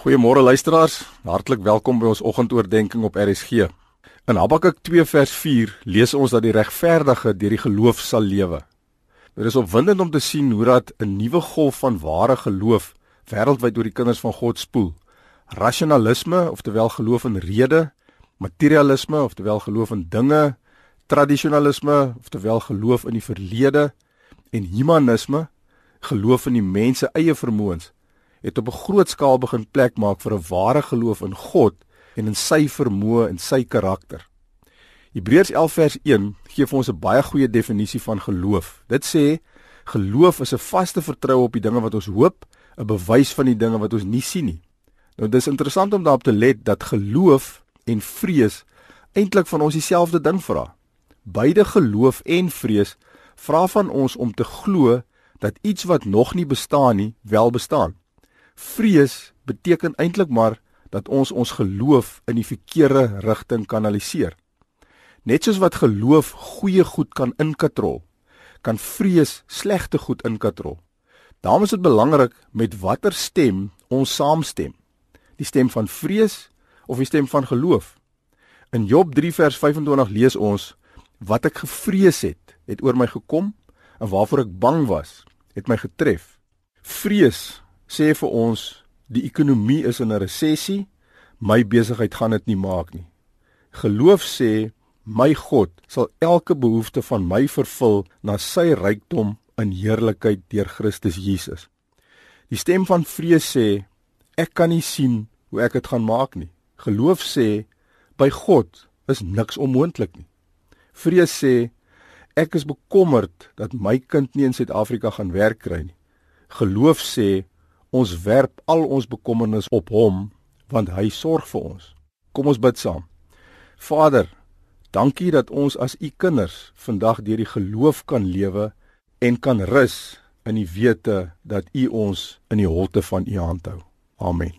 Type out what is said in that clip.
Goeiemôre luisteraars, hartlik welkom by ons oggendoordenkings op RSG. In Habakuk 2 vers 4 lees ons dat die regverdige deur die geloof sal lewe. Dit is opwindend om te sien hoe dat 'n nuwe golf van ware geloof wêreldwyd oor die kinders van God spoel. Rasionalisme, oftewel geloof in rede, materialisme, oftewel geloof in dinge, tradisionalisme, oftewel geloof in die verlede en humanisme, geloof in die mens se eie vermoëns het op 'n groot skaal begin plek maak vir 'n ware geloof in God en in sy vermoë en sy karakter. Hebreërs 11 vers 1 gee vir ons 'n baie goeie definisie van geloof. Dit sê geloof is 'n vaste vertroue op die dinge wat ons hoop, 'n bewys van die dinge wat ons nie sien nie. Nou dis interessant om daarop te let dat geloof en vrees eintlik van ons dieselfde ding vra. Beide geloof en vrees vra van ons om te glo dat iets wat nog nie bestaan nie, wel bestaan. Vrees beteken eintlik maar dat ons ons geloof in die verkeerde rigting kanaliseer. Net soos wat geloof goeie goed kan inkatrol, kan vrees slegte goed inkatrol. Daarom is dit belangrik met watter stem ons saamstem. Die stem van vrees of die stem van geloof. In Job 3 vers 25 lees ons wat ek gevrees het, het oor my gekom en waarvoor ek bang was, het my getref. Vrees sê vir ons die ekonomie is in 'n resessie, my besigheid gaan dit nie maak nie. Geloof sê my God sal elke behoefte van my vervul na sy rykdom in heerlikheid deur Christus Jesus. Die stem van vrees sê ek kan nie sien hoe ek dit gaan maak nie. Geloof sê by God is niks onmoontlik nie. Vrees sê ek is bekommerd dat my kind nie in Suid-Afrika gaan werk kry nie. Geloof sê Ons werp al ons bekommernis op hom want hy sorg vir ons. Kom ons bid saam. Vader, dankie dat ons as u kinders vandag deur die geloof kan lewe en kan rus in die wete dat u ons in die holte van u hand hou. Amen.